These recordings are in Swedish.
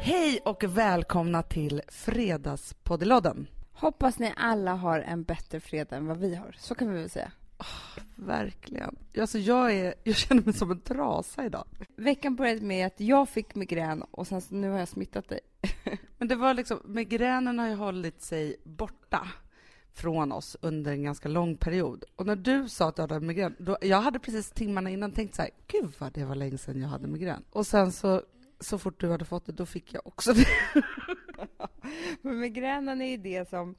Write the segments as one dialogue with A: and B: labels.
A: Hej och välkomna till Fredagspoddelodden.
B: Hoppas ni alla har en bättre fredag än vad vi har. Så kan vi väl säga.
A: Verkligen. Alltså jag, är, jag känner mig som en trasa idag.
B: Veckan började med att jag fick migrän och sen så nu har jag smittat dig.
A: Men det var liksom, migränen har ju hållit sig borta från oss under en ganska lång period. Och när du sa att du hade migrän, då, jag hade precis timmarna innan tänkt så här, gud vad det var länge sedan jag hade migrän. Och sen så, så fort du hade fått det, då fick jag också det.
B: Men migränen är ju det som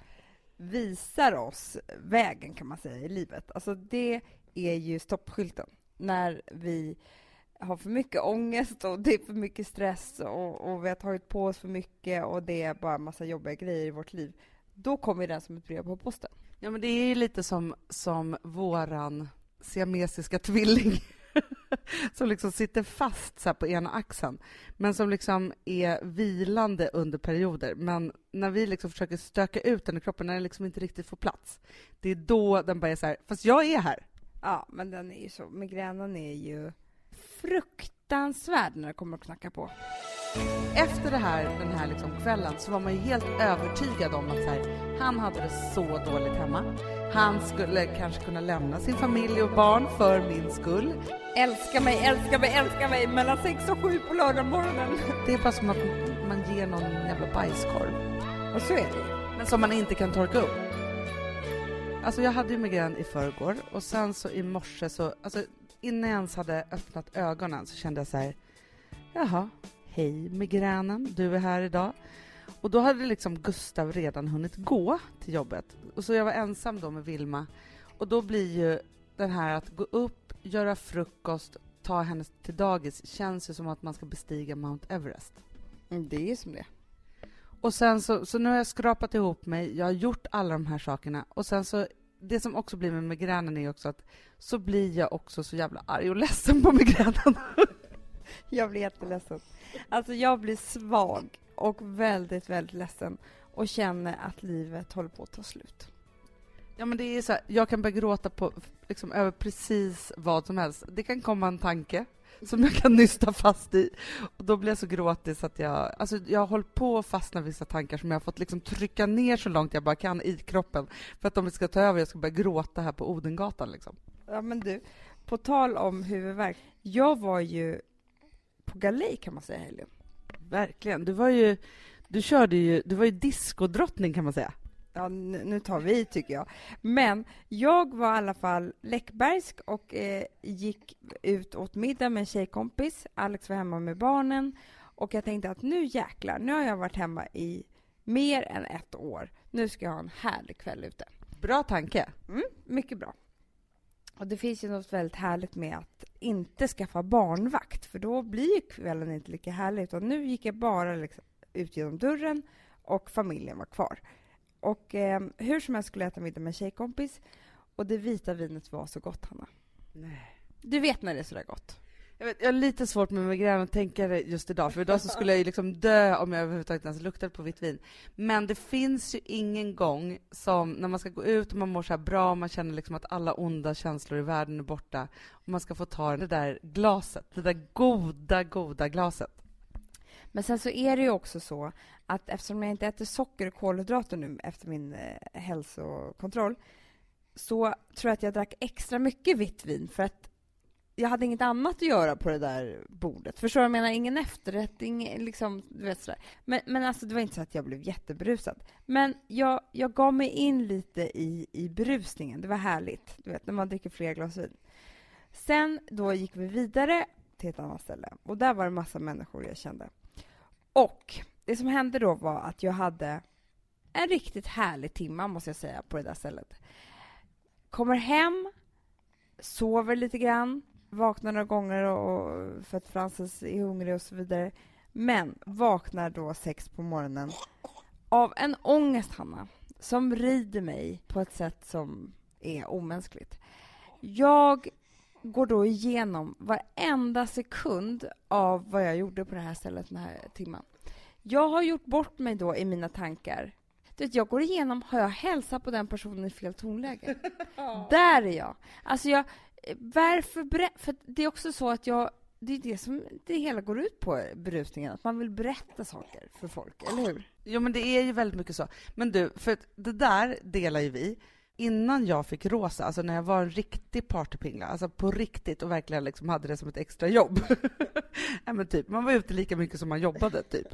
B: visar oss vägen kan man säga i livet. Alltså det är ju stoppskylten. När vi har för mycket ångest och det är för mycket stress och, och vi har tagit på oss för mycket och det är bara en massa jobbiga grejer i vårt liv. Då kommer den som ett brev på posten.
A: Ja, men det är ju lite som, som våran siamesiska tvilling som liksom sitter fast så på ena axeln, men som liksom är vilande under perioder. Men när vi liksom försöker stöka ut den i kroppen, när den liksom inte riktigt får plats, det är då den bara är så här, fast jag är här.
B: Ja, men den är ju så, migränen är ju fruktansvärd när det kommer att knacka på.
A: Efter det här, den här liksom kvällen så var man ju helt övertygad om att här, han hade det så dåligt hemma. Han skulle kanske kunna lämna sin familj och barn för min skull.
B: Älska mig, älska mig, älska mig mellan sex och sju på lördagmorgonen.
A: Det är bara som att man ger någon jävla bajskorv.
B: Och så är det
A: Men som man inte kan torka upp. Alltså jag hade ju migrän i förrgår och sen så i morse så, alltså innan jag ens hade öppnat ögonen så kände jag så här, jaha, hej migränen, du är här idag. Och då hade liksom Gustav redan hunnit gå till jobbet. Och så jag var ensam då med Vilma. Och då blir ju den här att gå upp, göra frukost, ta henne till dagis, känns ju som att man ska bestiga Mount Everest.
B: Mm, det är som det.
A: Och sen så, så nu har jag skrapat ihop mig, jag har gjort alla de här sakerna och sen så det som också blir med migränen är också att så blir jag också så jävla arg och ledsen på migränen.
B: Jag blir jätteledsen. Alltså jag blir svag och väldigt, väldigt ledsen och känner att livet håller på att ta slut.
A: Ja men det är så här, jag kan börja gråta på, liksom, över precis vad som helst. Det kan komma en tanke som jag kan nysta fast i. Och då blir jag så gråtig så att jag... Alltså jag har hållit på att fastna vissa tankar som jag har fått liksom trycka ner så långt jag bara kan i kroppen för att de ska ta över. Jag ska börja gråta här på Odengatan. Liksom.
B: Ja, men du, på tal om huvudvärk. Jag var ju på galej kan man säga helgen.
A: Verkligen. Du var ju... Du körde ju... Du var ju diskodrottning kan man säga.
B: Ja, nu tar vi tycker jag. Men jag var i alla fall läckbergsk och eh, gick ut åt middag med en tjejkompis. Alex var hemma med barnen och jag tänkte att nu jäklar, nu har jag varit hemma i mer än ett år. Nu ska jag ha en härlig kväll ute.
A: Bra tanke.
B: Mm, mycket bra. Och det finns ju något väldigt härligt med att inte skaffa barnvakt, för då blir kvällen inte lika härlig. Utan nu gick jag bara liksom ut genom dörren och familjen var kvar. Och eh, hur som helst skulle jag äta middag med en tjejkompis och det vita vinet var så gott, Hanna.
A: Nej.
B: Du vet när det är så där gott?
A: Jag, vet, jag har lite svårt med migrän att tänka det just idag, för idag så skulle jag ju liksom dö om jag överhuvudtaget ens luktade på vitt vin. Men det finns ju ingen gång som när man ska gå ut och man mår så här bra, man känner liksom att alla onda känslor i världen är borta, och man ska få ta det där glaset, det där goda, goda glaset.
B: Men sen så är det ju också så att eftersom jag inte äter socker och kolhydrater nu efter min eh, hälsokontroll så tror jag att jag drack extra mycket vitt vin för att jag hade inget annat att göra på det där bordet. Förstår du? Jag menar, ingen efterrätt, ingen, liksom, du vet sådär. Men, men alltså, det var inte så att jag blev jättebrusad. Men jag, jag gav mig in lite i, i brusningen. Det var härligt, du vet, när man dricker flera glas vin. Sen då gick vi vidare till ett annat ställe och där var det massa människor jag kände. Och det som hände då var att jag hade en riktigt härlig timma, måste jag säga, på det där stället. Kommer hem, sover lite grann, vaknar några gånger och, för att Frances är hungrig och så vidare. Men vaknar då sex på morgonen av en ångest, Hanna, som rider mig på ett sätt som är omänskligt. Jag går då igenom varenda sekund av vad jag gjorde på det här stället den här timmen. Jag har gjort bort mig då i mina tankar. Du vet, jag går igenom, har jag hälsat på den personen i fel tonläge? Där är jag. Alltså jag, varför För det är också så att jag det är det som det hela går ut på, berusningen. Att man vill berätta saker för folk, eller hur?
A: Jo, men det är ju väldigt mycket så. Men du, för det där delar ju vi. Innan jag fick rosa, alltså när jag var en riktig partypingla, alltså på riktigt och verkligen liksom hade det som ett extra jobb. Nej, men typ, man var ute lika mycket som man jobbade, typ.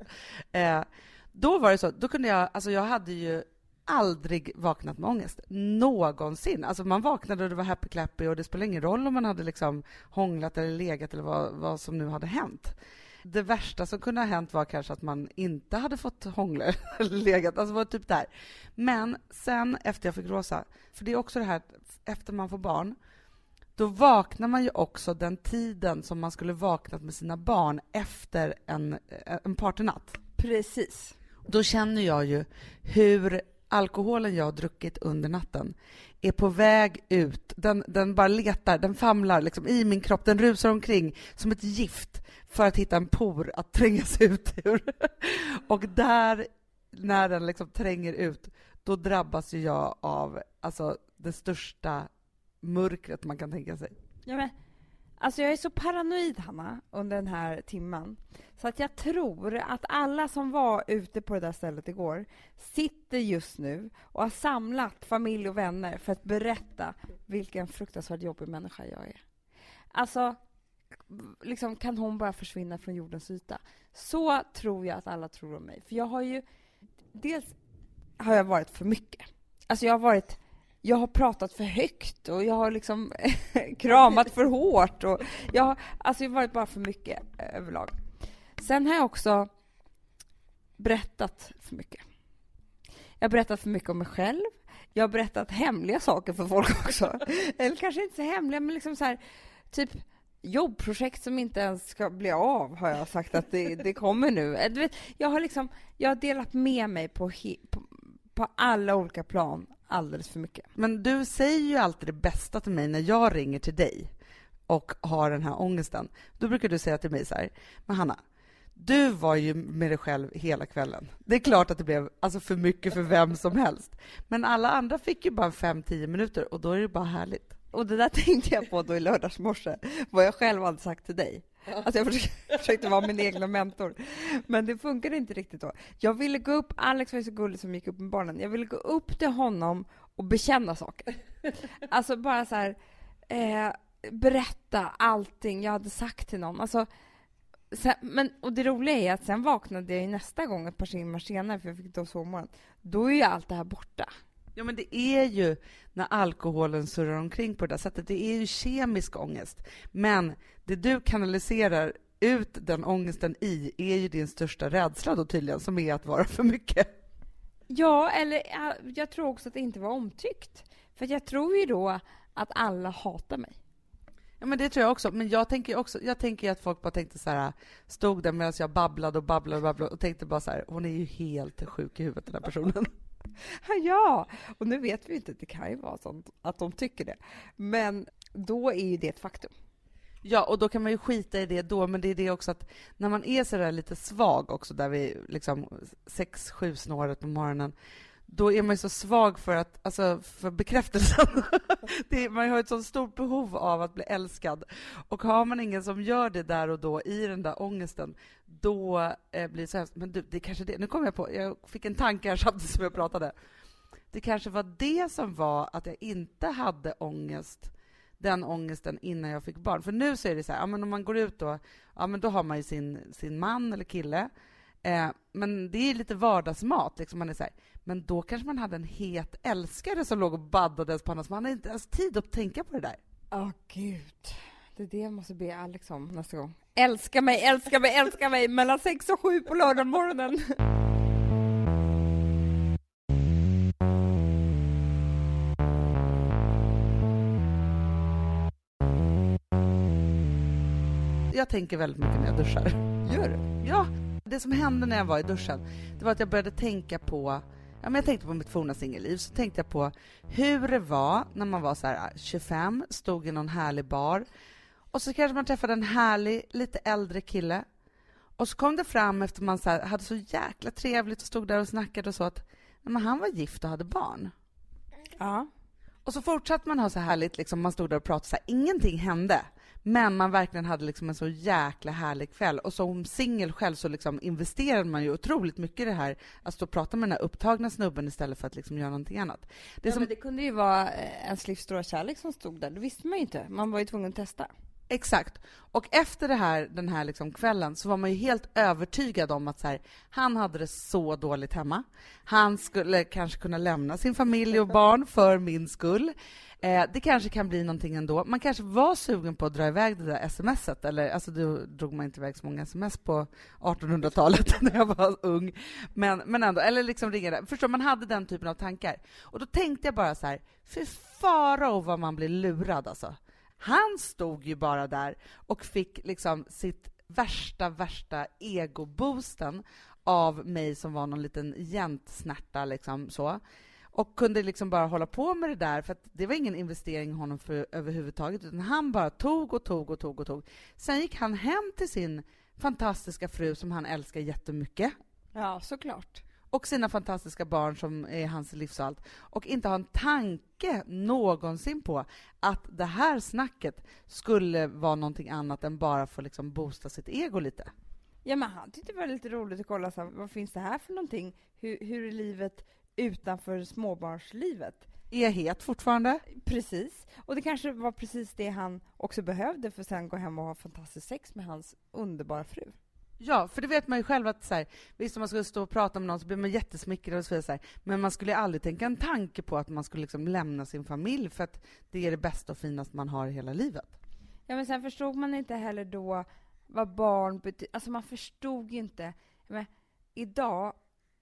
A: Eh, då var det så, då kunde jag, alltså jag hade ju aldrig vaknat med ångest. Någonsin. Alltså man vaknade och det var happy clappy och det spelade ingen roll om man hade liksom hånglat eller legat eller vad, vad som nu hade hänt. Det värsta som kunde ha hänt var kanske att man inte hade fått hångla legat. Alltså var typ där. Men sen efter jag fick rosa, för det är också det här efter man får barn, då vaknar man ju också den tiden som man skulle vaknat med sina barn efter en, en partynatt.
B: Precis.
A: Då känner jag ju hur alkoholen jag har druckit under natten är på väg ut. Den, den bara letar, den famlar liksom i min kropp, den rusar omkring som ett gift för att hitta en por att tränga sig ut ur. Och där, när den liksom tränger ut, då drabbas ju jag av alltså, det största mörkret man kan tänka sig.
B: Ja, men, alltså jag är så paranoid, Hanna, under den här timmen. Så att jag tror att alla som var ute på det där stället igår sitter just nu och har samlat familj och vänner för att berätta vilken fruktansvärt jobbig människa jag är. Alltså, liksom, kan hon bara försvinna från jordens yta? Så tror jag att alla tror om mig. För jag har ju... Dels har jag varit för mycket. Alltså jag har varit... Jag har pratat för högt och jag har liksom kramat för hårt. Och jag, har, alltså jag har varit bara för mycket eh, överlag. Sen har jag också berättat för mycket. Jag har berättat för mycket om mig själv. Jag har berättat hemliga saker för folk också. Eller kanske inte så hemliga, men liksom så här, typ jobbprojekt som inte ens ska bli av, har jag sagt att det, det kommer nu. Eh, du vet, jag, har liksom, jag har delat med mig på, på, på alla olika plan alldeles för mycket.
A: Men du säger ju alltid det bästa till mig när jag ringer till dig och har den här ångesten. Då brukar du säga till mig så här, men Hanna, du var ju med dig själv hela kvällen. Det är klart att det blev alltså, för mycket för vem som helst. Men alla andra fick ju bara fem tio minuter och då är det bara härligt.
B: Och det där tänkte jag på då i lördags morse, vad jag själv hade sagt till dig. Alltså jag försökte, försökte vara min egen mentor. Men det funkade inte riktigt då. Jag ville gå upp, Alex var ju så gullig som gick upp med barnen, jag ville gå upp till honom och bekänna saker. Alltså bara så här, eh, berätta allting jag hade sagt till någon. Alltså, Sen, men, och det roliga är att sen vaknade jag nästa gång ett par timmar senare, för jag fick då sovmorgon. Då är ju allt det här borta.
A: Ja, men det är ju när alkoholen surrar omkring på det där sättet. Det är ju kemisk ångest. Men det du kanaliserar ut den ångesten i är ju din största rädsla då tydligen, som är att vara för mycket.
B: Ja, eller jag tror också att det inte var omtyckt. För jag tror ju då att alla hatar mig.
A: Ja, men det tror jag också. Men jag tänker också, jag tänker att folk bara tänkte så här, stod där medan jag babblade och babblade och babblade och tänkte bara så här, hon är ju helt sjuk i huvudet den här personen.
B: ja, och nu vet vi inte, det kan ju vara så att de tycker det. Men då är ju det ett faktum.
A: Ja, och då kan man ju skita i det då, men det är det också att när man är så där lite svag också, där vi liksom sex, sju snåret på morgonen, då är man ju så svag för, att, alltså, för bekräftelsen. är, man har ett så stort behov av att bli älskad. Och har man ingen som gör det där och då, i den där ångesten, då eh, blir det så här, men du, det är kanske det, nu kom jag på, jag fick en tanke här samtidigt som jag pratade. Det kanske var det som var att jag inte hade ångest, den ångesten innan jag fick barn. För nu så är det så här, ja, men om man går ut då, ja men då har man ju sin, sin man eller kille, eh, men det är lite vardagsmat, liksom man är så här, men då kanske man hade en het älskare som låg och baddades på honom, så man hade inte ens tid att tänka på det där.
B: Åh, oh, gud. Det är det jag måste be Alex om nästa gång. Älska mig, älska mig, älska mig mellan sex och sju på lördagmorgonen.
A: Jag tänker väldigt mycket när jag duschar.
B: Gör du?
A: Ja. Det som hände när jag var i duschen, det var att jag började tänka på ja, men jag tänkte på mitt forna singelliv, så tänkte jag på hur det var när man var så här 25, stod i någon härlig bar och så kanske man träffade en härlig, lite äldre kille och så kom det fram efter man så hade så jäkla trevligt och stod där och snackade och så att men han var gift och hade barn.
B: Ja.
A: Och så fortsatte man ha så härligt, liksom, man stod där och pratade så här, ingenting hände. Men man verkligen hade liksom en så jäkla härlig kväll. Och som singel själv så liksom investerade man ju otroligt mycket i det här, att stå och prata med den här upptagna snubben istället för att liksom göra någonting annat.
B: Det, ja, som... det kunde ju vara eh, ens livs stora kärlek som stod där, det visste man ju inte. Man var ju tvungen att testa.
A: Exakt. Och efter det här, den här liksom kvällen så var man ju helt övertygad om att så här, han hade det så dåligt hemma. Han skulle kanske kunna lämna sin familj och barn för min skull. Eh, det kanske kan bli någonting ändå. Man kanske var sugen på att dra iväg det där smset. Eller, alltså, då drog man inte iväg så många sms på 1800-talet när jag var ung. Men, men ändå, eller liksom ringa Förstår, man hade den typen av tankar. Och då tänkte jag bara så här, Fy farao vad man blir lurad alltså. Han stod ju bara där och fick liksom sitt värsta, värsta egoboosten av mig som var någon liten jäntsnärta liksom så. Och kunde liksom bara hålla på med det där, för det var ingen investering i honom för, överhuvudtaget, utan han bara tog och tog och tog och tog. Sen gick han hem till sin fantastiska fru som han älskar jättemycket.
B: Ja, såklart
A: och sina fantastiska barn som är hans livsallt och inte ha en tanke någonsin på att det här snacket skulle vara någonting annat än bara för att liksom boosta sitt ego lite.
B: Ja, men han tyckte det var lite roligt att kolla så här, vad finns det här för någonting? Hur, hur är livet utanför småbarnslivet?
A: Är het fortfarande?
B: Precis. Och det kanske var precis det han också behövde för att sen gå hem och ha fantastiskt sex med hans underbara fru.
A: Ja, för det vet man ju själv att så här, visst om man skulle stå och prata med någon så blir man jättesmickrad och så vidare, men man skulle aldrig tänka en tanke på att man skulle liksom lämna sin familj för att det är det bästa och finaste man har i hela livet.
B: Ja, men sen förstod man inte heller då vad barn betyder. Alltså man förstod ju inte. Men idag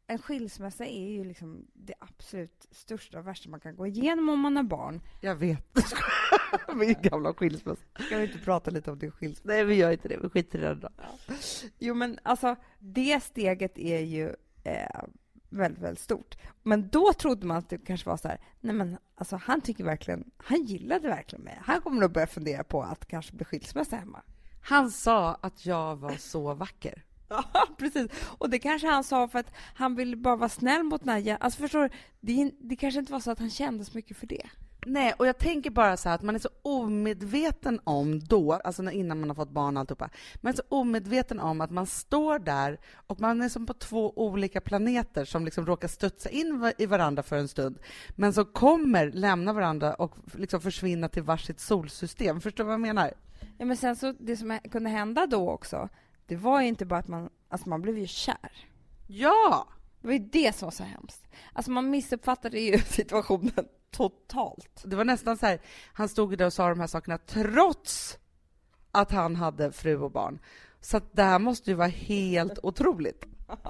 B: en skilsmässa är ju liksom det absolut största och värsta man kan gå igenom om man har barn.
A: Jag vet. Min gamla skilsmässa.
B: Ska vi inte prata lite om din skilsmässa?
A: Nej, vi gör inte det. Vi skiter i det då. Ja.
B: Jo, men alltså, det steget är ju eh, väldigt, väldigt stort. Men då trodde man att det kanske var så här, nej men alltså han tycker verkligen, han gillade verkligen mig. Han kommer nog börja fundera på att kanske bli skilsmässa hemma.
A: Han sa att jag var så vacker.
B: Ja, precis. Och det kanske han sa för att han ville bara vara snäll mot Naja. Alltså förstår det, det kanske inte var så att han kände så mycket för det.
A: Nej, och jag tänker bara så här att man är så omedveten om då, alltså innan man har fått barn och alltihopa, man är så omedveten om att man står där och man är som på två olika planeter som liksom råkar studsa in i varandra för en stund, men som kommer lämna varandra och liksom försvinna till varsitt solsystem. Förstår du vad jag menar?
B: Ja, men sen så, det som kunde hända då också, det var ju inte bara att man, alltså man blev ju kär.
A: Ja!
B: Det var ju det som var så hemskt. Alltså man missuppfattade ju situationen totalt.
A: Det var nästan så här, han stod där och sa de här sakerna trots att han hade fru och barn. Så det här måste ju vara helt otroligt.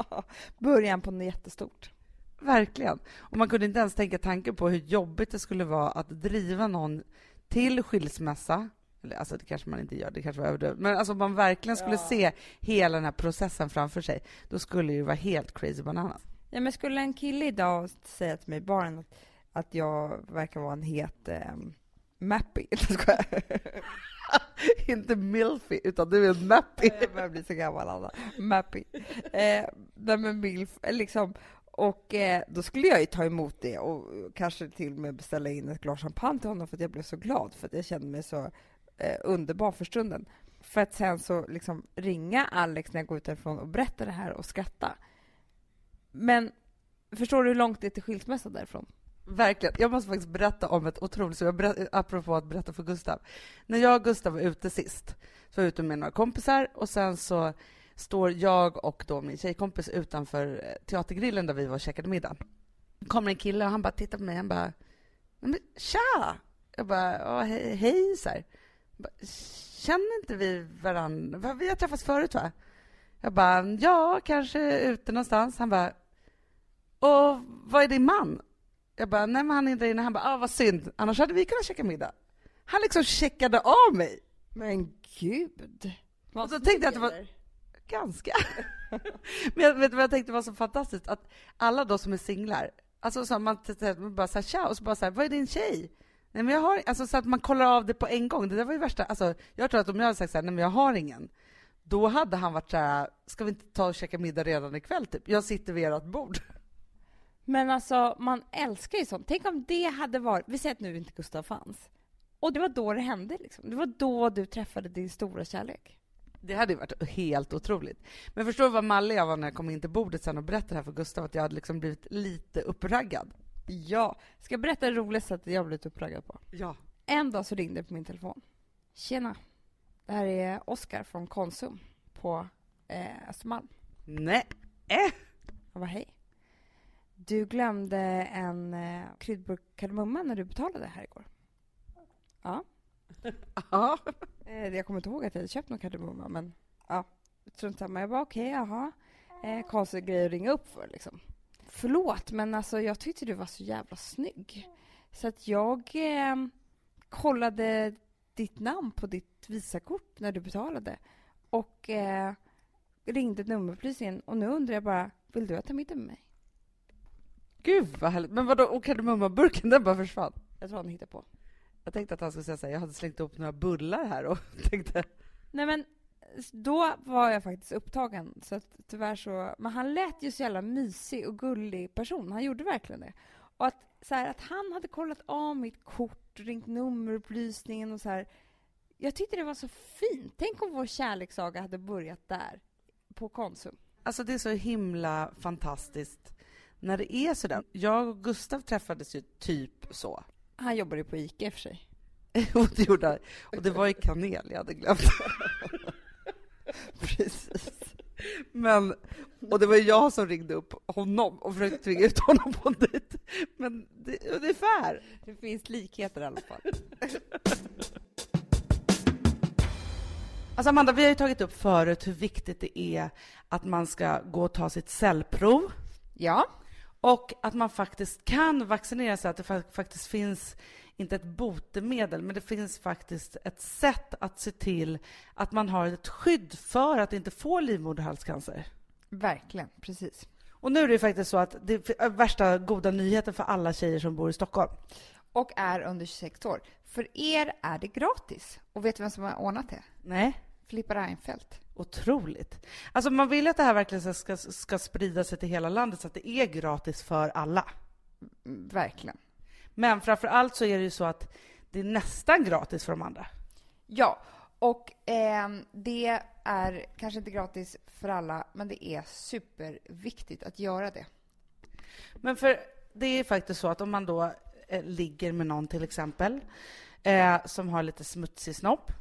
B: Början på något jättestort.
A: Verkligen. Och man kunde inte ens tänka tanken på hur jobbigt det skulle vara att driva någon till skilsmässa eller alltså det kanske man inte gör, det kanske var överdrivet. Men alltså om man verkligen skulle ja. se hela den här processen framför sig, då skulle det ju vara helt crazy bananas.
B: Ja, men skulle en kille idag säga till mig bara att, att jag verkar vara en het eh, mappy,
A: inte milfy, utan du är mappy.
B: jag börjar bli så gammal, Anna. Mappy. Eh, nej, men milf, liksom. Och eh, då skulle jag ju ta emot det och kanske till och med beställa in ett glas champagne till honom för att jag blev så glad, för att jag kände mig så eh, underbar för stunden. För att sen så liksom ringa Alex när jag går ut därifrån och berätta det här och skratta. Men förstår du hur långt det är till skilsmässa därifrån?
A: Verkligen. Jag måste faktiskt berätta om ett otroligt, så jag berätt, apropå att berätta för Gustav. När jag och Gustav var ute sist, så var jag ute med några kompisar och sen så står jag och då min tjejkompis utanför eh, Teatergrillen där vi var och käkade middag. kommer en kille och han bara tittar på mig, han bara men, ”Tja!” Jag bara hej”, hej så här. Känner inte vi varandra? Vi har träffats förut, va? Jag bara, ja, kanske ute någonstans. Han bara, och vad är din man? Jag bara, nej men han är inte inne. Han bara, ah, vad synd, annars hade vi kunnat käka middag. Han liksom checkade av mig.
B: Men gud.
A: Vad och så tänkte jag att det var ganska. men jag, vet du vad jag tänkte var så fantastiskt? Att alla då som är singlar, alltså så man, man bara så här, tja, och så bara så här, vad är din tjej? Nej, men jag har, alltså, så att man kollar av det på en gång. Det där var ju värsta. Alltså, jag tror att om jag hade sagt så här, nej men jag har ingen, då hade han varit så här, ska vi inte ta och käka middag redan ikväll typ? Jag sitter vid ert bord.
B: Men alltså, man älskar ju sånt. Tänk om det hade varit, vi säger att nu inte Gustav fanns, Och det var då det hände. Liksom. Det var då du träffade din stora kärlek.
A: Det hade ju varit helt otroligt. Men förstår du vad mallig jag var när jag kom in till bordet sen och berättade det här för Gustav, att jag hade liksom blivit lite uppraggad?
B: Ja. Ska jag berätta det roligaste att jag blivit uppraggad på?
A: Ja.
B: En dag så ringde det på min telefon. Tjena. Det här är Oskar från Konsum på eh, Östermalm.
A: Nej.
B: Jag bara, hej. Du glömde en eh, kryddburk kardemumma när du betalade här igår. Ja.
A: Ja.
B: Eh, jag kommer inte ihåg att jag hade köpt någon kardemumma, men ja. Strunt samma. Jag bara, okej, jaha. Eh, konstig grej att ringa upp för, liksom. Förlåt, men alltså jag tyckte du var så jävla snygg. Så att jag eh, kollade ditt namn på ditt Visakort när du betalade och eh, ringde nummerupplysningen och nu undrar jag bara, vill du äta middag med mig?
A: Gud vad härligt. Men vadå, och kardemummaburken den bara försvann?
B: Jag tror han hittade på.
A: Jag tänkte att han skulle säga så här, jag hade slängt upp några bullar här och tänkte...
B: Nej men, då var jag faktiskt upptagen så att tyvärr så, men han lät ju så jävla mysig och gullig person, han gjorde verkligen det. Och att, så här, att han hade kollat av mitt kort, ringt nummerupplysningen och så här. Jag tyckte det var så fint. Tänk om vår kärlekssaga hade börjat där, på Konsum.
A: Alltså det är så himla fantastiskt när det är sådär. Jag och Gustav träffades ju typ så.
B: Han jobbade ju på ICA i och för sig.
A: och det gjorde han. Och det var i kanel, jag hade glömt.
B: Precis.
A: Men, och det var jag som ringde upp honom och försökte tvinga ut honom på en dejt. Men det, ungefär.
B: Det finns likheter i alla fall.
A: Alltså Amanda, vi har ju tagit upp förut hur viktigt det är att man ska gå och ta sitt cellprov.
B: Ja.
A: Och att man faktiskt kan vaccinera sig, att det faktiskt finns, inte ett botemedel, men det finns faktiskt ett sätt att se till att man har ett skydd för att inte få livmoderhalscancer.
B: Verkligen, precis.
A: Och nu är det faktiskt så att det är värsta goda nyheten för alla tjejer som bor i Stockholm.
B: Och är under 26 år. För er är det gratis. Och vet du vem som har ordnat det?
A: Nej.
B: Filippa Reinfeldt.
A: Otroligt. Alltså man vill att det här verkligen ska, ska sprida sig till hela landet så att det är gratis för alla.
B: Verkligen.
A: Men framför allt så är det ju så att det är nästan gratis för de andra.
B: Ja, och eh, det är kanske inte gratis för alla, men det är superviktigt att göra det.
A: Men för det är faktiskt så att om man då eh, ligger med någon till exempel, eh, som har lite smutsig snopp.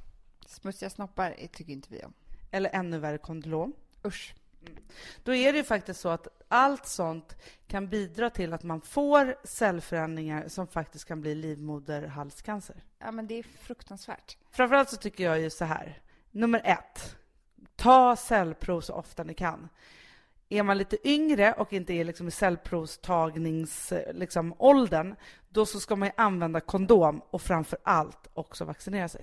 B: Smutsiga snoppar tycker inte vi om.
A: Eller ännu värre kondylom.
B: Usch.
A: Mm. Då är det ju faktiskt så att allt sånt kan bidra till att man får cellförändringar som faktiskt kan bli livmoderhalscancer.
B: Ja, men det är fruktansvärt.
A: Framförallt så tycker jag ju så här. Nummer ett, ta cellprov så ofta ni kan. Är man lite yngre och inte är liksom i cellprovstagnings liksom, åldern, då så ska man använda kondom och framför allt också vaccinera sig.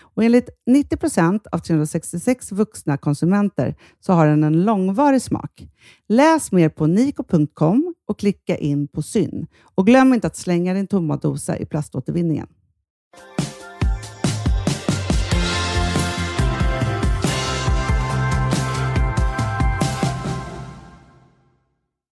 C: Och enligt 90 procent av 366 vuxna konsumenter så har den en långvarig smak. Läs mer på niko.com och klicka in på syn. Och glöm inte att slänga din tomma dosa i plaståtervinningen.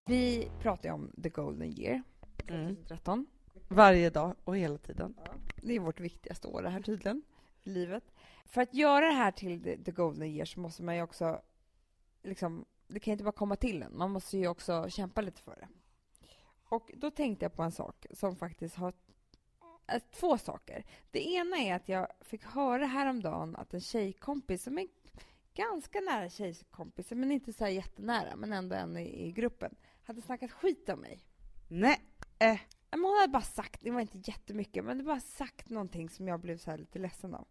B: Vi pratar ju om the golden year,
A: Mm.
B: 2013.
A: Varje dag och hela tiden.
B: Det är vårt viktigaste år det här tydligen, livet. För att göra det här till the, golden year så måste man ju också, liksom, det kan ju inte bara komma till en, man måste ju också kämpa lite för det. Och då tänkte jag på en sak som faktiskt har äh, två saker. Det ena är att jag fick höra häromdagen att en tjejkompis som är ganska nära tjejkompis, men inte så här jättenära, men ändå en i, i gruppen, hade snackat skit om mig.
A: Nej. Eh.
B: Men hon hade bara sagt, det var inte jättemycket, men det bara sagt någonting som jag blev så lite ledsen av.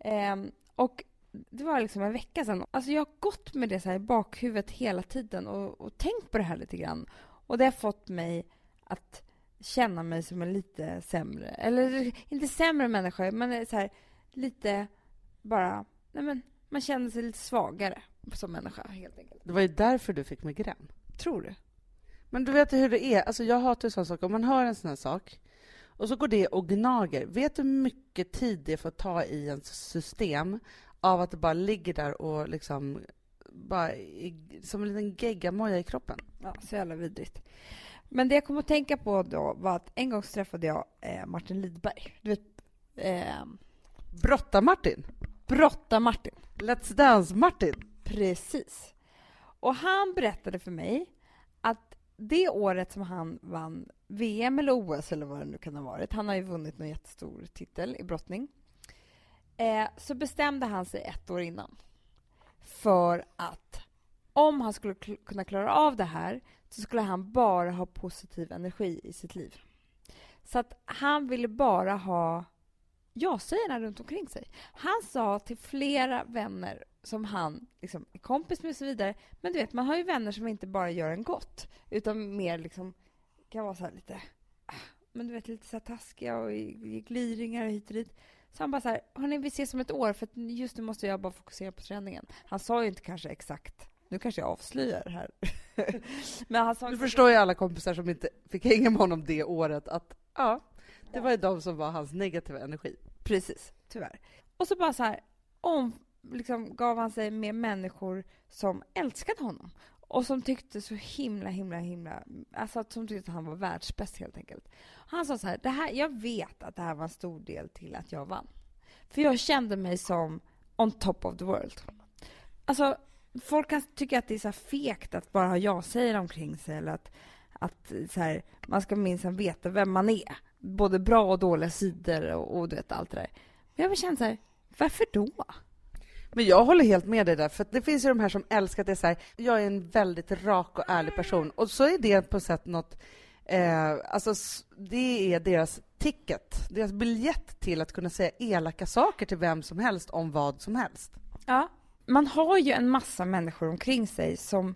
B: Ehm, och det var liksom en vecka sedan. Alltså jag har gått med det så i bakhuvudet hela tiden och, och tänkt på det här lite grann. Och det har fått mig att känna mig som en lite sämre, eller inte sämre människa, men så här lite bara, nej men man känner sig lite svagare som människa helt enkelt.
A: Det var ju därför du fick migrän.
B: Tror du?
A: Men du vet hur det är. Alltså jag hatar ju sån sak. Om man hör en sån här sak och så går det och gnager. Vet du hur mycket tid det får ta i ens system av att det bara ligger där och liksom bara i, som en liten geggamoja i kroppen?
B: Ja, så jävla vidrigt. Men det jag kom att tänka på då var att en gång träffade jag eh, Martin Lidberg. Du vet, eh,
A: Brotta-Martin.
B: Brotta-Martin.
A: Let's Dance-Martin.
B: Precis. Och han berättade för mig det året som han vann VM eller OS eller vad det nu kan ha varit, han har ju vunnit någon jättestor titel i brottning, eh, så bestämde han sig ett år innan för att om han skulle kl- kunna klara av det här så skulle han bara ha positiv energi i sitt liv. Så att han ville bara ha ja-sägarna runt omkring sig. Han sa till flera vänner som han liksom är kompis med och så vidare. Men du vet, man har ju vänner som inte bara gör en gott, utan mer liksom kan vara så här lite, ah, men du vet, lite så här taskiga och gliringar hit och dit. Så han bara så här, hörni, vi ses om ett år för just nu måste jag bara fokusera på träningen. Han sa ju inte kanske exakt, nu kanske jag avslöjar här. men han sa
A: Du förstår ju alla kompisar som inte fick hänga med honom det året att ja, det var ju de som var hans negativa energi.
B: Precis, tyvärr. Och så bara så här, om, liksom, gav han sig med människor som älskade honom och som tyckte så himla, himla, himla... Alltså att- som tyckte att han var världsbäst helt enkelt. Han sa så här, det här, jag vet att det här var en stor del till att jag vann. För jag kände mig som on top of the world. Alltså, folk kan tycka att det är så här fegt att bara ha ja-sägare omkring sig eller att, att så här, man ska minsann veta vem man är. Både bra och dåliga sidor och, och du vet allt det där. Men jag bara kände så här, varför då?
A: Men jag håller helt med dig där, för det finns ju de här som älskar att det är så här, jag är en väldigt rak och ärlig person. Och så är det på sätt något, eh, alltså det är deras ticket, deras biljett till att kunna säga elaka saker till vem som helst om vad som helst.
B: Ja. Man har ju en massa människor omkring sig som,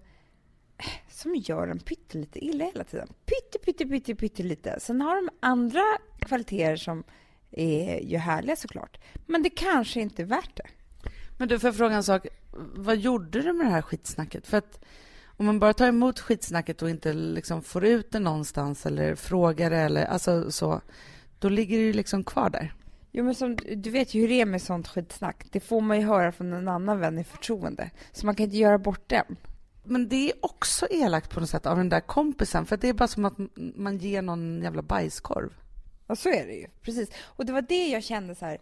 B: eh, som gör en pyttelite illa hela tiden. Pytte, pytte, pytte, pyttelite. Sen har de andra kvaliteter som är ju härliga såklart. Men det kanske inte är värt det.
A: Men du, får jag fråga en sak? Vad gjorde du med det här skitsnacket? För att om man bara tar emot skitsnacket och inte liksom får ut det någonstans eller frågar det eller alltså så, då ligger det ju liksom kvar där.
B: Jo, men som, du vet ju hur det är med sånt skitsnack. Det får man ju höra från en annan vän i förtroende. Så man kan inte göra bort den.
A: Men det är också elakt på något sätt av den där kompisen, för det är bara som att man ger någon jävla bajskorv.
B: Och så är det ju. Precis. Och det var det jag kände så här.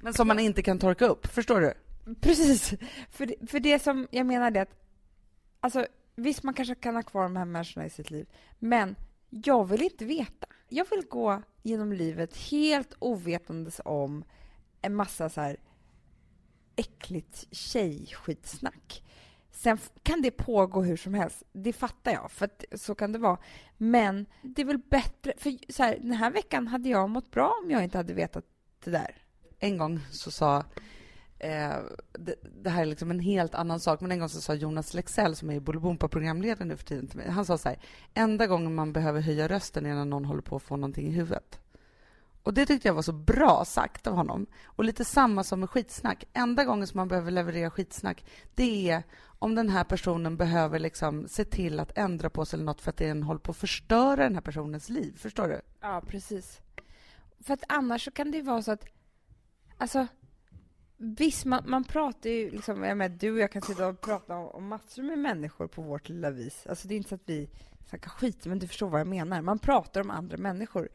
A: Men som man inte kan torka upp, förstår du?
B: Precis. För det, för det som jag menar är att, alltså visst man kanske kan ha kvar de här människorna i sitt liv, men jag vill inte veta. Jag vill gå genom livet helt ovetandes om en massa så här äckligt tjejskitsnack. Sen kan det pågå hur som helst, det fattar jag, för att så kan det vara. Men det är väl bättre, för så här, den här veckan hade jag mått bra om jag inte hade vetat det där.
A: En gång så sa eh, det, det, här är liksom en helt annan sak, men en gång så sa Jonas Lexell, som är i Bolibompa programledare nu för tiden, till mig, han sa så här, enda gången man behöver höja rösten är när någon håller på att få någonting i huvudet. Och Det tyckte jag var så bra sagt av honom. Och lite samma som med skitsnack. Enda gången som man behöver leverera skitsnack, det är om den här personen behöver liksom se till att ändra på sig eller något för att den håller på att förstöra den här personens liv. Förstår du?
B: Ja, precis. För att annars så kan det ju vara så att... Alltså, visst, man, man pratar ju... Liksom, jag menar, du och jag kan sitta och prata om, om massor med människor på vårt lilla vis. Alltså, det är inte så att vi snackar skit, men du förstår vad jag menar. Man pratar om andra människor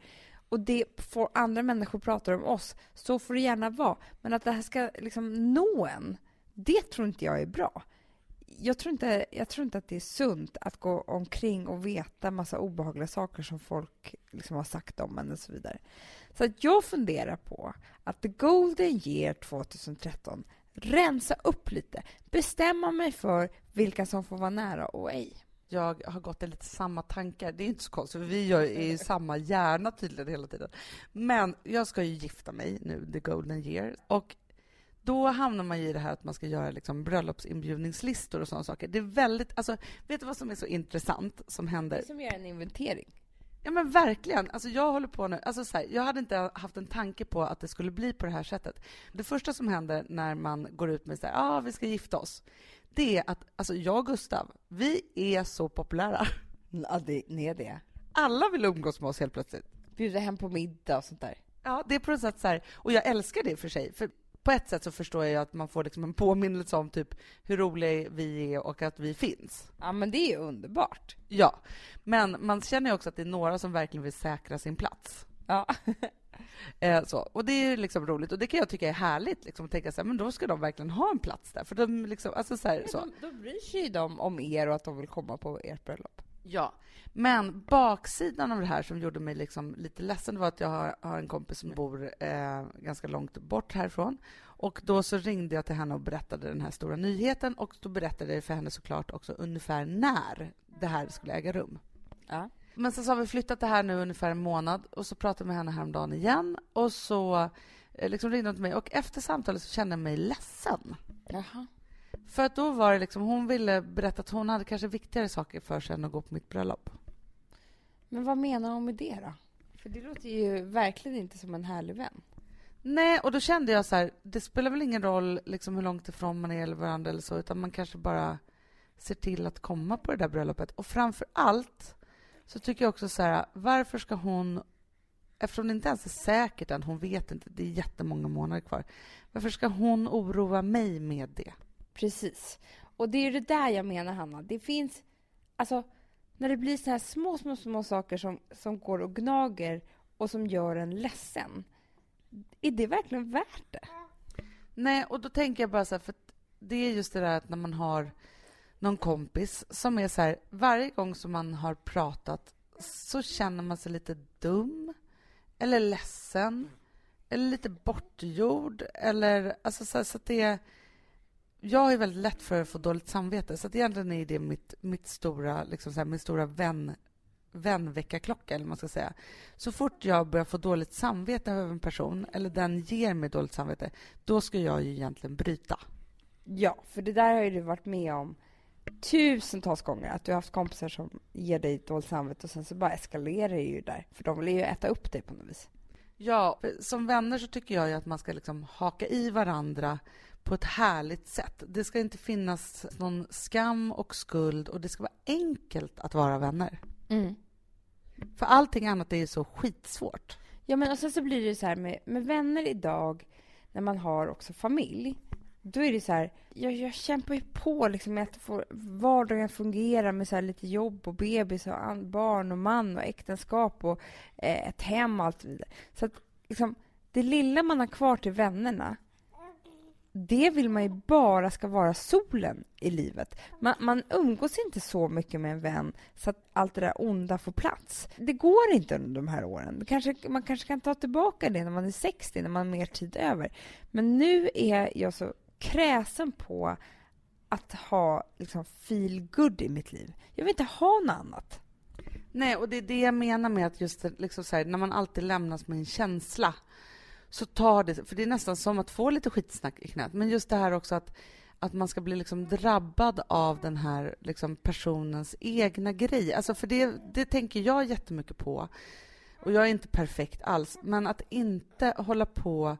B: och det får andra människor prata om oss, så får det gärna vara. Men att det här ska liksom nå en, det tror inte jag är bra. Jag tror inte, jag tror inte att det är sunt att gå omkring och veta massa obehagliga saker som folk liksom har sagt om en och så vidare. Så att jag funderar på att the golden year 2013 rensa upp lite, bestämma mig för vilka som får vara nära och ej
A: jag har gått i lite samma tankar. Det är inte så konstigt, för vi är i samma hjärna tydligen hela tiden. Men jag ska ju gifta mig nu, the golden year. Och då hamnar man i det här att man ska göra liksom bröllopsinbjudningslistor och sådana saker. Det är väldigt, alltså, vet du vad som är så intressant som händer? Det är
B: som gör en inventering.
A: Ja men verkligen. Alltså jag håller på nu, alltså så här, jag hade inte haft en tanke på att det skulle bli på det här sättet. Det första som händer när man går ut med så här, ah, vi ska gifta oss, det är att alltså jag och Gustav, vi är så populära.
B: Ja, det, ni är det.
A: Alla vill umgås med oss helt plötsligt.
B: Bjuda hem på middag och sånt där.
A: Ja, det är på något sätt så här, och jag älskar det för sig. För på ett sätt så förstår jag att man får liksom en påminnelse om typ hur roliga vi är och att vi finns.
B: Ja, men det är ju underbart.
A: Ja, men man känner ju också att det är några som verkligen vill säkra sin plats.
B: Ja.
A: Eh, så. Och det är liksom roligt och det kan jag tycka är härligt, liksom, att tänka så här, men då ska de verkligen ha en plats där. För de liksom, alltså så här, så.
B: De, då bryr sig de om er och att de vill komma på ert bröllop.
A: Ja, men baksidan av det här som gjorde mig liksom lite ledsen var att jag har, har en kompis som bor eh, ganska långt bort härifrån. Och då så ringde jag till henne och berättade den här stora nyheten och då berättade jag för henne såklart också ungefär när det här skulle äga rum.
B: Ja.
A: Men sen så har vi flyttat det här nu ungefär en månad och så pratade jag med henne häromdagen igen och så eh, liksom ringde hon till mig och efter samtalet så kände jag mig ledsen.
B: Jaha.
A: För att då var det liksom, hon ville berätta att hon hade kanske viktigare saker för sig än att gå på mitt bröllop.
B: Men vad menar hon med det då? För det låter ju verkligen inte som en härlig vän.
A: Nej, och då kände jag så här, det spelar väl ingen roll liksom hur långt ifrån man är eller varandra eller så, utan man kanske bara ser till att komma på det där bröllopet. Och framför allt så tycker jag också så här, varför ska hon, eftersom det inte ens är säkert än, hon vet inte, det är jättemånga månader kvar, varför ska hon oroa mig med det?
B: Precis. Och det är det där jag menar, Hanna. Det finns, alltså, när det blir så här små, små, små saker som, som går och gnager och som gör en ledsen, är det verkligen värt det?
A: Nej, och då tänker jag bara så här, för det är just det där att när man har någon kompis som är så här, varje gång som man har pratat så känner man sig lite dum eller ledsen eller lite bortgjord eller alltså så, så att det jag är väldigt lätt för att få dåligt samvete så att egentligen är det mitt, mitt stora, liksom så här, min stora vän vänväckarklocka, eller man ska säga. Så fort jag börjar få dåligt samvete över en person, eller den ger mig dåligt samvete, då ska jag ju egentligen bryta.
B: Ja, för det där har ju du varit med om tusentals gånger att du har haft kompisar som ger dig dåligt samvete och sen så bara eskalerar det ju där. För de vill ju äta upp dig på något vis.
A: Ja, som vänner så tycker jag ju att man ska liksom haka i varandra på ett härligt sätt. Det ska inte finnas någon skam och skuld och det ska vara enkelt att vara vänner.
B: Mm.
A: För allting annat är ju så skitsvårt.
B: Ja, men och sen så blir det så här med, med vänner idag, när man har också familj, då är det så här, jag, jag kämpar ju på liksom med att få vardagen fungera med så lite jobb och bebis och barn och man och äktenskap och eh, ett hem och allt vidare. Så att liksom, det lilla man har kvar till vännerna, det vill man ju bara ska vara solen i livet. Man, man umgås inte så mycket med en vän så att allt det där onda får plats. Det går inte under de här åren. Kanske, man kanske kan ta tillbaka det när man är 60, när man har mer tid över. Men nu är jag så kräsen på att ha liksom, feel good i mitt liv. Jag vill inte ha något annat.
A: Nej, och det är det jag menar med att just liksom så här, när man alltid lämnas med en känsla så tar det, för det är nästan som att få lite skitsnack i knät, men just det här också att, att man ska bli liksom drabbad av den här liksom personens egna grej. Alltså för det, det tänker jag jättemycket på. Och jag är inte perfekt alls, men att inte hålla på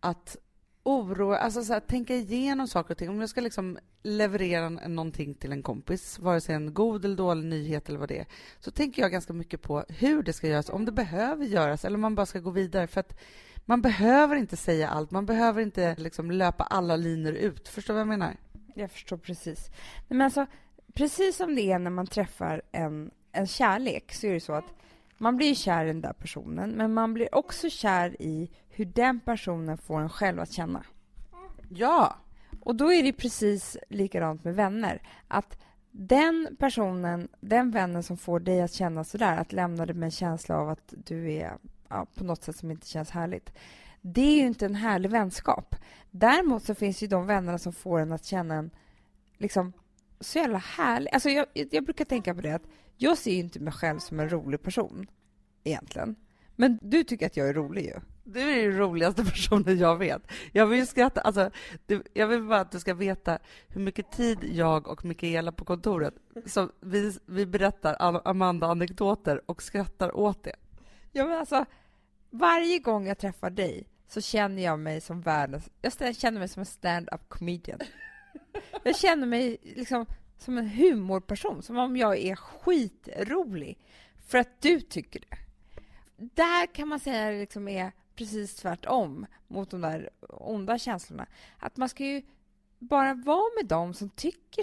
A: att oroa, alltså så här, tänka igenom saker och ting. Om jag ska liksom leverera någonting till en kompis, vare sig en god eller dålig nyhet eller vad det är, så tänker jag ganska mycket på hur det ska göras, om det behöver göras eller om man bara ska gå vidare. För att man behöver inte säga allt, man behöver inte liksom löpa alla linjer ut. Förstår du vad jag menar?
B: Jag förstår precis. Men alltså, precis som det är när man träffar en, en kärlek så är det så att man blir kär i den där personen, men man blir också kär i hur den personen får en själv att känna.
A: Ja!
B: Och då är det precis likadant med vänner. Att den personen, den vännen som får dig att känna sådär, att lämna dig med en känsla av att du är ja, på något sätt som inte känns härligt. Det är ju inte en härlig vänskap. Däremot så finns ju de vännerna som får en att känna en liksom så jävla härlig. Alltså jag, jag brukar tänka på det att jag ser ju inte mig själv som en rolig person egentligen. Men du tycker att jag är rolig ju.
A: Du är den roligaste personen jag vet. Jag vill skratta. Alltså, du, jag vill bara att du ska veta hur mycket tid jag och Mikaela på kontoret, så vi, vi berättar Amanda-anekdoter och skrattar åt det.
B: Ja, men alltså, varje gång jag träffar dig så känner jag mig som världens... Jag känner mig som en stand-up comedian. Jag känner mig liksom som en humorperson, som om jag är skitrolig för att du tycker det. Där kan man säga det liksom är precis tvärtom mot de där onda känslorna. Att man ska ju bara vara med dem som tycker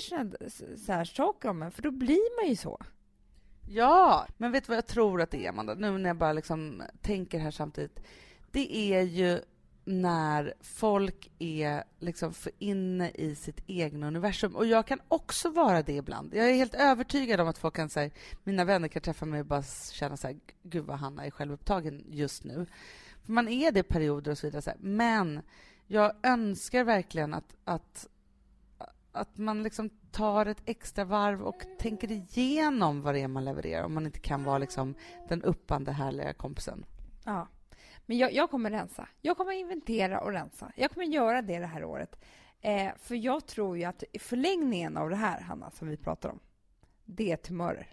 B: så här saker om en, för då blir man ju så.
A: Ja, men vet du vad jag tror att det är, Amanda? Nu när jag bara liksom tänker här samtidigt. Det är ju när folk är liksom för inne i sitt egna universum. Och jag kan också vara det ibland. Jag är helt övertygad om att folk kan säga, mina vänner kan träffa mig och bara känna så här, gud vad Hanna är självupptagen just nu. För man är det i perioder och så vidare. Så här. Men jag önskar verkligen att, att, att man liksom tar ett extra varv och tänker igenom vad det är man levererar om man inte kan vara liksom den uppande härliga kompisen.
B: Ja. Men jag, jag, kommer rensa. Jag kommer inventera och rensa. Jag kommer göra det det här året. Eh, för jag tror ju att förlängningen av det här, Hanna, som vi pratar om, det är tumörer.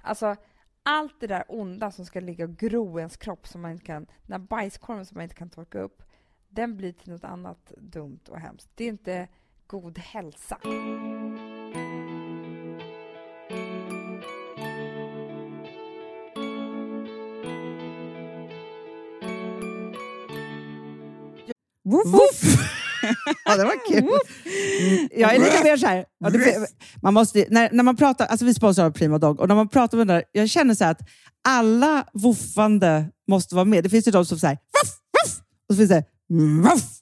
B: Alltså, allt det där onda som ska ligga och gro i ens kropp, som man inte kan, den där bajskorven som man inte kan torka upp, den blir till något annat dumt och hemskt. Det är inte god hälsa.
C: Woof, woof. ja, det var kul. Mm, jag är lite mer så här, man måste, när, när man pratar, alltså vi sponsrar Prima Dog, och när man pratar med den jag känner så att alla woofande måste vara med. Det finns ju de som säger woof, woof, och så finns det woof.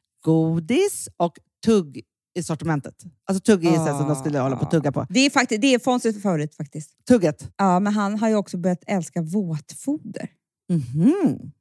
C: godis och tugg i sortimentet. Alltså tugg är ah. som de skulle hålla på att tugga på.
D: Det är, faktiskt, det är Fonzies favorit faktiskt.
C: Tugget.
D: Ja, men han har ju också börjat älska våtfoder.
C: Mhm.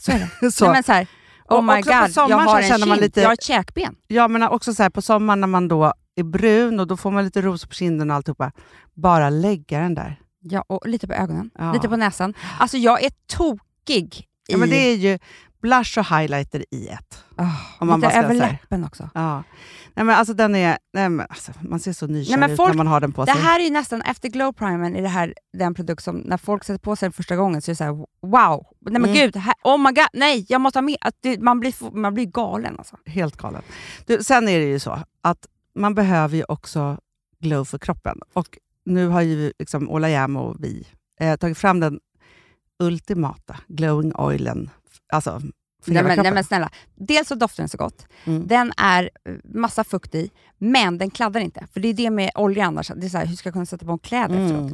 D: Så är det.
C: Så.
D: Nej, men så här, oh my
C: också på
D: god, jag har en
C: känner man
D: kind,
C: lite-
D: jag har ett käkben.
C: Ja, men också så här, på sommaren när man då är brun och då får man lite rosor på kinden och alltihopa. Bara lägga den där.
D: Ja, och lite på ögonen,
C: Ja.
D: lite på näsan. Alltså jag är tokig i...
C: Ja, men det är ju blush och highlighter i ett.
D: Oh,
C: Om man
D: lite över läppen också.
C: Ja. Nej, men alltså, den är, nej, men alltså, man ser så nykär
D: Nej,
C: ut
D: folk-
C: när man har den på
D: Det
C: sig.
D: här är ju nästan, efter glow primern, är det här den produkt som när folk sätter på sig den första gången så är det så här: wow, nej men
C: Mm.
D: gud, här, oh my god, nej jag måste ha mer. Att det, man, blir, man blir galen alltså.
C: Helt galen. Du, sen är det ju så att man behöver ju också glow för kroppen. Och nu har ju liksom Ola Jäm och vi eh, tagit fram den ultimata glowing oilen. Alltså
D: Nej men, nej men snälla, dels så doftar den så gott,
C: Mm.
D: den är eh, massa fukt i, men den kladdar inte. För det är det med olja annars, det är så här, hur ska jag kunna sätta på kläder efteråt?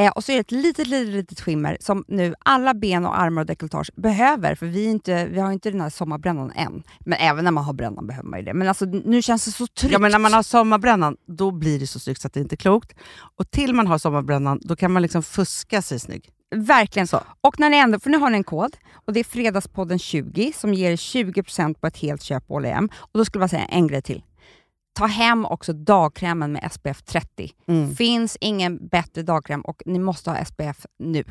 D: Eh, och så är det ett litet, litet, litet skimmer som nu alla ben och armar och dekolletage behöver, för vi, inte, vi har inte den här sommarbrännan än. Men även när man har brännan behöver man ju det. Men alltså, nu känns det så tryggt.
C: Ja, men när man har sommarbrännan, då blir det så snyggt så att det inte är klokt. Och till man har sommarbrännan, då kan man liksom fuska sig snygg.
D: Verkligen.
C: Så.
D: Och när ni ändå, för nu har ni en kod och det är Fredagspodden 20 som ger 20% på ett helt köp på H&M. Och då skulle jag säga en grej till. Ta hem också dagkrämen med SPF 30.
C: Mm.
D: Finns ingen bättre dagkräm och ni måste ha SPF nu.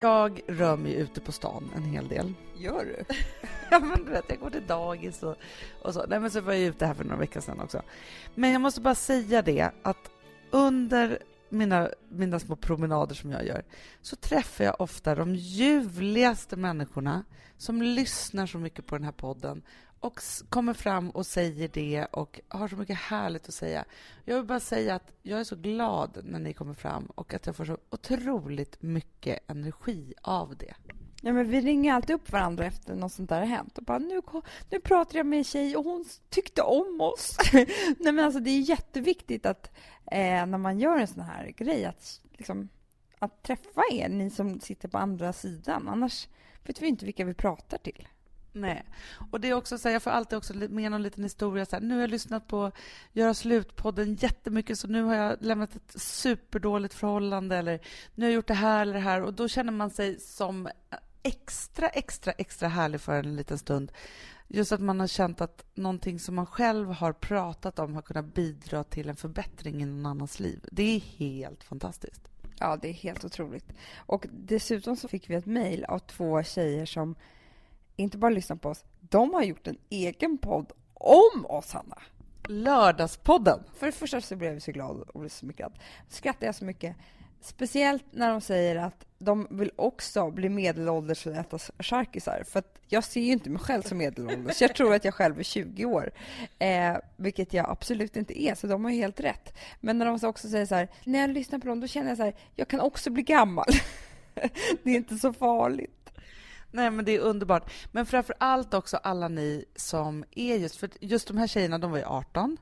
A: Jag rör mig ute på stan en hel del.
B: Gör du?
A: Ja, men du vet, jag går till dagis och, och så. Nej, men så var jag ute här för några veckor sedan också. Men jag måste bara säga det att under mina, mina små promenader som jag gör så träffar jag ofta de ljuvligaste människorna som lyssnar så mycket på den här podden och kommer fram och säger det och har så mycket härligt att säga. Jag vill bara säga att jag är så glad när ni kommer fram och att jag får så otroligt mycket energi av det.
B: Ja, men vi ringer alltid upp varandra efter något sånt där har hänt och bara nu, nu pratar jag med en tjej och hon tyckte om oss. Nej, men alltså, det är jätteviktigt att eh, när man gör en sån här grej att, liksom, att träffa er, ni som sitter på andra sidan. Annars vet vi inte vilka vi pratar till.
A: Nej. Och det är också så här, jag får alltid också med någon liten historia. Så här, nu har jag lyssnat på Göra slut-podden jättemycket så nu har jag lämnat ett superdåligt förhållande eller nu har jag gjort det här eller det här och då känner man sig som extra, extra, extra härlig för en liten stund. Just att man har känt att någonting som man själv har pratat om har kunnat bidra till en förbättring i någon annans liv. Det är helt fantastiskt.
B: Ja, det är helt otroligt. Och dessutom så fick vi ett mejl av två tjejer som inte bara lyssnar på oss, de har gjort en egen podd om oss, Hanna.
A: Lördagspodden!
B: För det första så blev jag så glad och smickrad. Skrattar jag så mycket. Speciellt när de säger att de vill också bli medelålders och äta charkisar. För att jag ser ju inte mig själv som medelålders. Jag tror att jag själv är 20 år. Eh, vilket jag absolut inte är, så de har ju helt rätt. Men när de också säger så här, när jag lyssnar på dem då känner jag så här, jag kan också bli gammal. det är inte så farligt.
A: Nej, men det är underbart. Men framför allt också alla ni som är just... För just de här tjejerna, de var ju 18.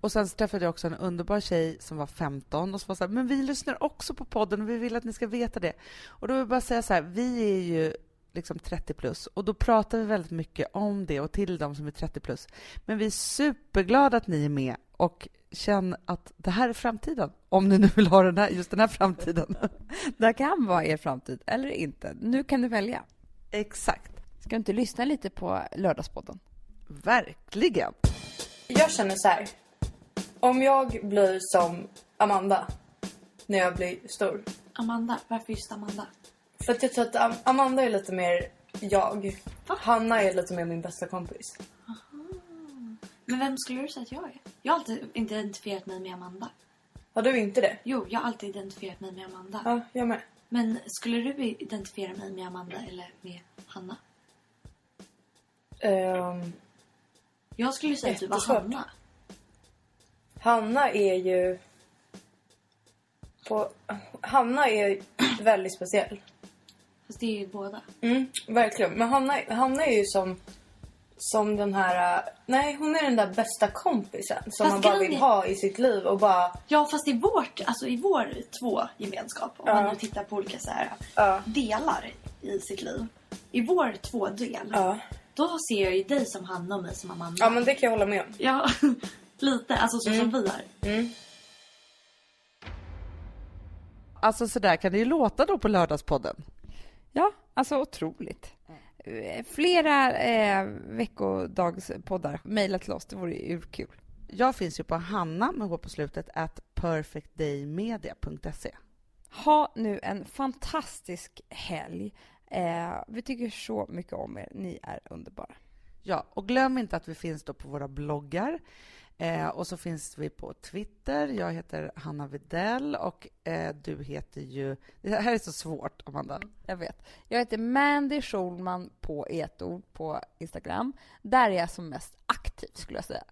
A: Och sen så träffade jag också en underbar tjej som var 15 och som var så här, men vi lyssnar också på podden och vi vill att ni ska veta det. Och då vill jag bara säga så här, vi är ju liksom 30 plus och då pratar vi väldigt mycket om det och till de som är 30 plus. Men vi är superglada att ni är med och känn att det här är framtiden. Om ni nu vill ha den här, just den här framtiden.
B: Det här kan vara er framtid, eller inte. Nu kan du välja.
A: Exakt.
B: Ska du inte lyssna lite på Lördagspodden?
A: Verkligen.
E: Jag känner så här. Om jag blir som Amanda när jag blir stor.
F: Amanda, varför just Amanda?
E: För att jag tror att Am- Amanda är lite mer jag. Hanna är lite mer min bästa kompis.
F: Men vem skulle du säga att jag är? Jag har alltid identifierat mig med Amanda.
E: Har du inte det?
F: Jo, jag har alltid identifierat mig med Amanda.
E: Ja, jag med.
F: Men skulle du identifiera mig med Amanda eller med Hanna?
E: Ehm,
F: Jag skulle säga att du var
E: Jättesvårt.
F: Hanna.
E: Hanna är ju... På, Hanna är väldigt speciell.
F: Fast det är ju båda.
E: Mm, verkligen. Men Hanna, Hanna är ju som, som den här... Nej, hon är den där bästa kompisen som
F: Fast
E: man bara
F: grejen
E: vill
F: är-
E: ha i sitt liv och bara...
F: Ja, fast i vårt, alltså i vår två gemenskap, om
E: Ja.
F: man nu tittar på olika så här,
E: Ja.
F: delar i sitt liv. I vår två-del,
E: Ja.
F: då ser jag ju dig som Hanna och mig som Amanda.
E: Ja, men det kan jag hålla med om.
F: Ja, lite. Alltså så som vi är.
E: Mm.
A: Alltså så där kan det ju låta då på Lördagspodden.
B: Ja, alltså otroligt. Eh, Flera eh, veckodagspoddar. Mejla till oss, det vore ju urkul.
A: Jag finns ju på Hanna med H på slutet at perfectdaymedia.se.
B: Ha nu en fantastisk helg. Eh, vi tycker så mycket om er. Ni är underbara.
A: Ja, och glöm inte att vi finns då på våra bloggar. Eh, och så finns vi på Twitter. Jag heter Hanna Videll och eh, du heter ju... Det här är så svårt, Amanda.
B: Jag vet. Jag heter Mandy Schulman på ett på Instagram. Där är jag som mest aktiv skulle jag säga.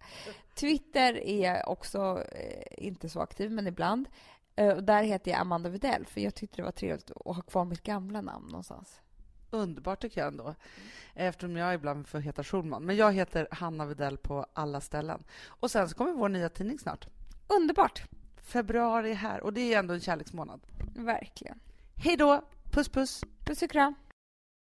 B: Twitter är jag också eh, inte så aktiv, men ibland. Eh, och där heter jag Amanda Videll, för jag tyckte det var trevligt att ha kvar mitt gamla namn någonstans.
A: Underbart tycker jag ändå. Eftersom jag ibland får heta Schulman. Men jag heter Hanna Videll på alla ställen. Och sen så kommer vår nya tidning snart.
B: Underbart!
A: Februari är här och det är ändå en kärleksmånad.
B: Verkligen.
A: Hej då! Puss puss!
B: Puss och kram!